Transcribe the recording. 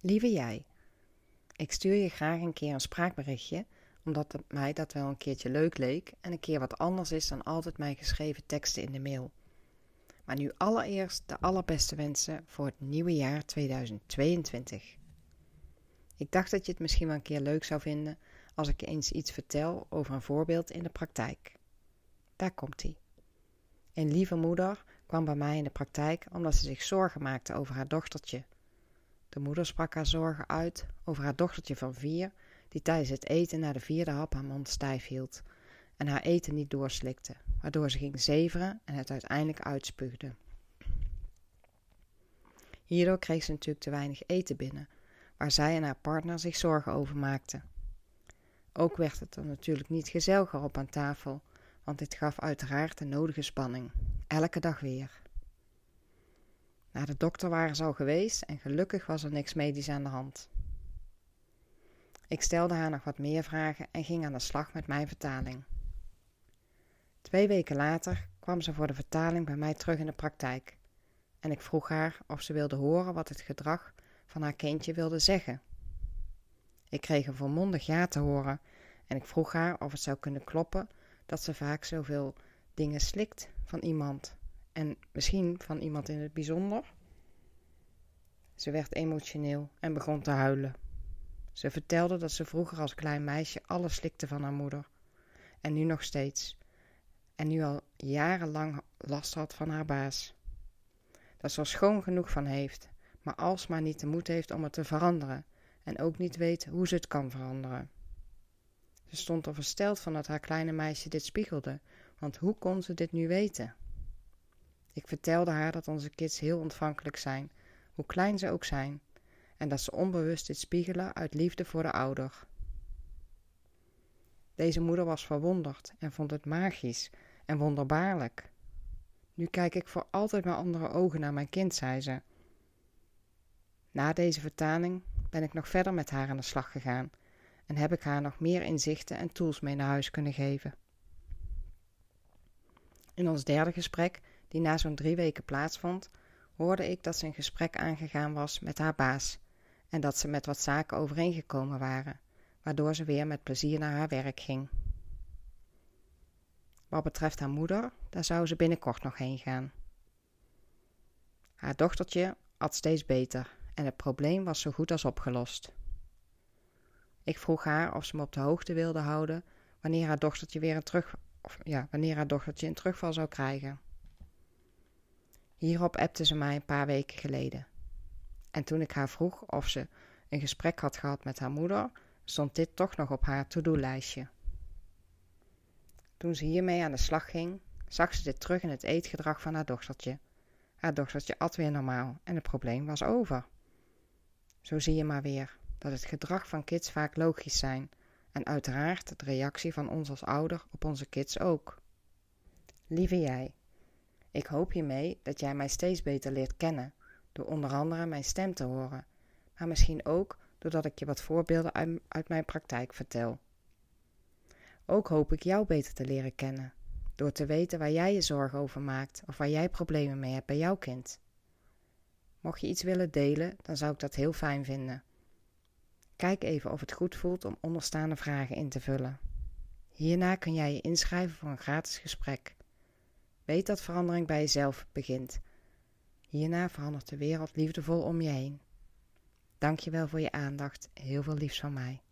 Lieve jij, ik stuur je graag een keer een spraakberichtje, omdat het mij dat wel een keertje leuk leek en een keer wat anders is dan altijd mijn geschreven teksten in de mail. Maar nu allereerst de allerbeste wensen voor het nieuwe jaar 2022. Ik dacht dat je het misschien wel een keer leuk zou vinden als ik eens iets vertel over een voorbeeld in de praktijk. Daar komt ie. Een lieve moeder kwam bij mij in de praktijk omdat ze zich zorgen maakte over haar dochtertje. De moeder sprak haar zorgen uit over haar dochtertje van vier, die tijdens het eten na de vierde hap haar mond stijf hield en haar eten niet doorslikte, waardoor ze ging zeveren en het uiteindelijk uitspuugde. Hierdoor kreeg ze natuurlijk te weinig eten binnen, waar zij en haar partner zich zorgen over maakten. Ook werd het er natuurlijk niet gezelliger op aan tafel, want dit gaf uiteraard de nodige spanning, elke dag weer. Naar de dokter waren ze al geweest en gelukkig was er niks medisch aan de hand. Ik stelde haar nog wat meer vragen en ging aan de slag met mijn vertaling. Twee weken later kwam ze voor de vertaling bij mij terug in de praktijk en ik vroeg haar of ze wilde horen wat het gedrag van haar kindje wilde zeggen. Ik kreeg een volmondig ja te horen en ik vroeg haar of het zou kunnen kloppen dat ze vaak zoveel dingen slikt van iemand en misschien van iemand in het bijzonder. Ze werd emotioneel en begon te huilen. Ze vertelde dat ze vroeger als klein meisje alles slikte van haar moeder en nu nog steeds en nu al jarenlang last had van haar baas. Dat ze er schoon genoeg van heeft, maar alsmaar niet de moed heeft om het te veranderen en ook niet weet hoe ze het kan veranderen. Ze stond er versteld van dat haar kleine meisje dit spiegelde, want hoe kon ze dit nu weten? Ik vertelde haar dat onze kids heel ontvankelijk zijn, hoe klein ze ook zijn, en dat ze onbewust dit spiegelen uit liefde voor de ouder. Deze moeder was verwonderd en vond het magisch en wonderbaarlijk. Nu kijk ik voor altijd met andere ogen naar mijn kind, zei ze. Na deze vertaling ben ik nog verder met haar aan de slag gegaan en heb ik haar nog meer inzichten en tools mee naar huis kunnen geven. In ons derde gesprek, die na zo'n drie weken plaatsvond, hoorde ik dat ze een gesprek aangegaan was met haar baas en dat ze met wat zaken overeengekomen waren, waardoor ze weer met plezier naar haar werk ging. Wat betreft haar moeder, daar zou ze binnenkort nog heen gaan. Haar dochtertje at steeds beter en het probleem was zo goed als opgelost. Ik vroeg haar of ze me op de hoogte wilde houden wanneer haar dochtertje weer een terug, of, ja, wanneer haar dochtertje een terugval zou krijgen. Hierop appte ze mij een paar weken geleden. En toen ik haar vroeg of ze een gesprek had gehad met haar moeder, stond dit toch nog op haar to-do-lijstje. Toen ze hiermee aan de slag ging, zag ze dit terug in het eetgedrag van haar dochtertje. Haar dochtertje at weer normaal en het probleem was over. Zo zie je maar weer dat het gedrag van kids vaak logisch zijn en uiteraard de reactie van ons als ouder op onze kids ook. Lieve jij, ik hoop hiermee dat jij mij steeds beter leert kennen, door onder andere mijn stem te horen, maar misschien ook doordat ik je wat voorbeelden uit, mijn praktijk vertel. Ook hoop ik jou beter te leren kennen, door te weten waar jij je zorgen over maakt of waar jij problemen mee hebt bij jouw kind. Mocht je iets willen delen, dan zou ik dat heel fijn vinden. Kijk even of het goed voelt om onderstaande vragen in te vullen. Hierna kun jij je inschrijven voor een gratis gesprek. Weet dat verandering bij jezelf begint. Hierna verandert de wereld liefdevol om je heen. Dank je wel voor je aandacht. Heel veel liefs van mij.